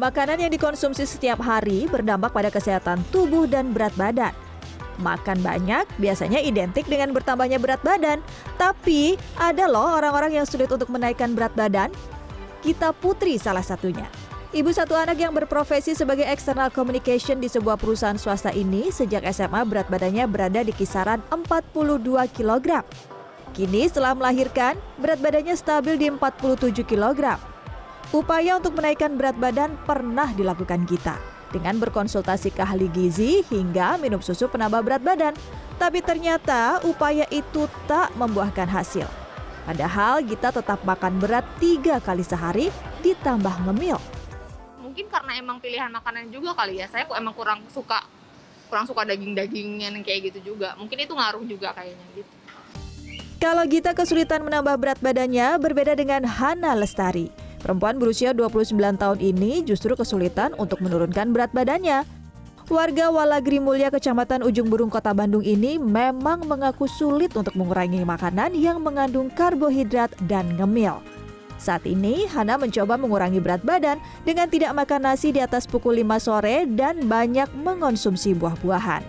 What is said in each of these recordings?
Makanan yang dikonsumsi setiap hari berdampak pada kesehatan tubuh dan berat badan. Makan banyak biasanya identik dengan bertambahnya berat badan, tapi ada loh orang-orang yang sulit untuk menaikkan berat badan. Kita Putri salah satunya. Ibu satu anak yang berprofesi sebagai external communication di sebuah perusahaan swasta ini sejak SMA berat badannya berada di kisaran 42 kg. Kini setelah melahirkan, berat badannya stabil di 47 kg. Upaya untuk menaikkan berat badan pernah dilakukan Gita dengan berkonsultasi ke ahli gizi hingga minum susu penambah berat badan. Tapi ternyata upaya itu tak membuahkan hasil. Padahal Gita tetap makan berat tiga kali sehari ditambah ngemil. Mungkin karena emang pilihan makanan juga kali ya. Saya kok emang kurang suka kurang suka daging-dagingan kayak gitu juga. Mungkin itu ngaruh juga kayaknya gitu. Kalau Gita kesulitan menambah berat badannya berbeda dengan Hana Lestari. Perempuan berusia 29 tahun ini justru kesulitan untuk menurunkan berat badannya. Warga Walagri Mulia, Kecamatan Ujung Burung, Kota Bandung ini memang mengaku sulit untuk mengurangi makanan yang mengandung karbohidrat dan ngemil. Saat ini, Hana mencoba mengurangi berat badan dengan tidak makan nasi di atas pukul 5 sore dan banyak mengonsumsi buah-buahan.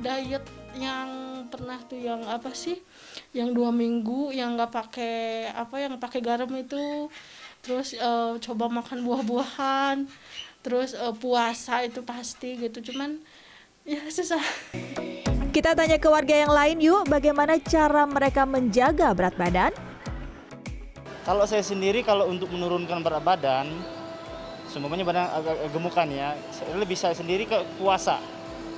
Diet yang pernah tuh yang apa sih? Yang dua minggu yang nggak pakai apa yang pakai garam itu terus uh, coba makan buah-buahan. Terus uh, puasa itu pasti gitu. Cuman ya susah. Kita tanya ke warga yang lain yuk bagaimana cara mereka menjaga berat badan? Kalau saya sendiri kalau untuk menurunkan berat badan semuanya badan agak gemukan ya. Saya lebih saya sendiri ke puasa.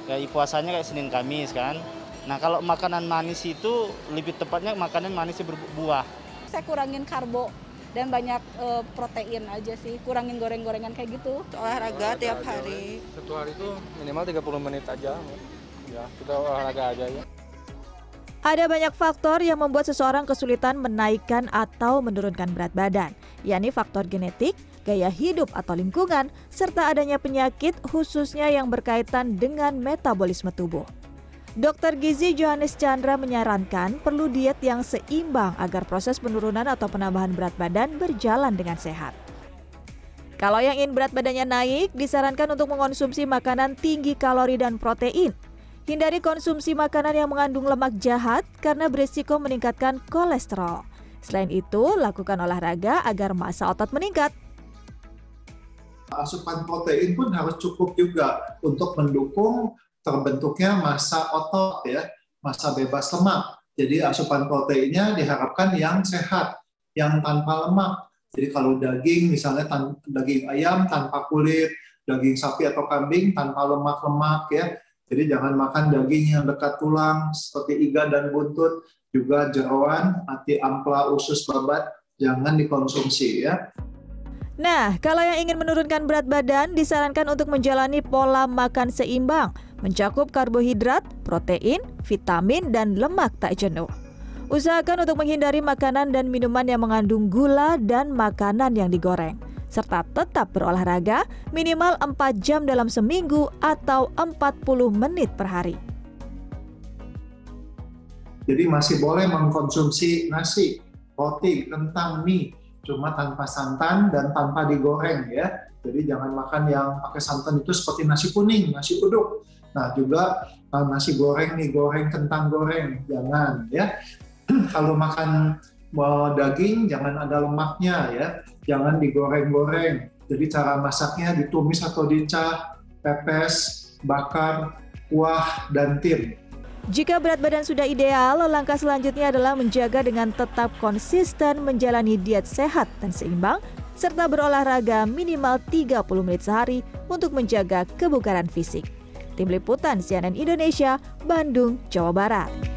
Kayak puasanya kayak Senin Kamis kan. Nah kalau makanan manis itu lebih tepatnya makanan manis berbuah. Saya kurangin karbo dan banyak uh, protein aja sih kurangin goreng-gorengan kayak gitu. Olahraga, olahraga tiap hari. Satu hari itu minimal 30 menit aja. Ya kita olahraga aja ya. Ada banyak faktor yang membuat seseorang kesulitan menaikkan atau menurunkan berat badan, yakni faktor genetik, gaya hidup atau lingkungan, serta adanya penyakit khususnya yang berkaitan dengan metabolisme tubuh. Dokter Gizi Johannes Chandra menyarankan perlu diet yang seimbang agar proses penurunan atau penambahan berat badan berjalan dengan sehat. Kalau yang ingin berat badannya naik, disarankan untuk mengonsumsi makanan tinggi kalori dan protein. Hindari konsumsi makanan yang mengandung lemak jahat karena berisiko meningkatkan kolesterol. Selain itu, lakukan olahraga agar massa otot meningkat. Asupan protein pun harus cukup juga untuk mendukung terbentuknya massa otot ya, massa bebas lemak. Jadi asupan proteinnya diharapkan yang sehat, yang tanpa lemak. Jadi kalau daging misalnya daging ayam tanpa kulit, daging sapi atau kambing tanpa lemak-lemak ya. Jadi jangan makan daging yang dekat tulang seperti iga dan buntut, juga jeroan, hati ampla, usus babat jangan dikonsumsi ya. Nah, kalau yang ingin menurunkan berat badan disarankan untuk menjalani pola makan seimbang mencakup karbohidrat, protein, vitamin, dan lemak tak jenuh. Usahakan untuk menghindari makanan dan minuman yang mengandung gula dan makanan yang digoreng, serta tetap berolahraga minimal 4 jam dalam seminggu atau 40 menit per hari. Jadi masih boleh mengkonsumsi nasi, roti, kentang, mie, cuma tanpa santan dan tanpa digoreng ya. Jadi jangan makan yang pakai santan itu seperti nasi kuning, nasi uduk. Nah juga uh, nasi goreng nih goreng kentang goreng jangan ya. Kalau makan uh, daging jangan ada lemaknya ya, jangan digoreng-goreng. Jadi cara masaknya ditumis atau dicah, pepes, bakar, kuah, dan tim. Jika berat badan sudah ideal, langkah selanjutnya adalah menjaga dengan tetap konsisten menjalani diet sehat dan seimbang, serta berolahraga minimal 30 menit sehari untuk menjaga kebugaran fisik. Tim Liputan CNN Indonesia, Bandung, Jawa Barat.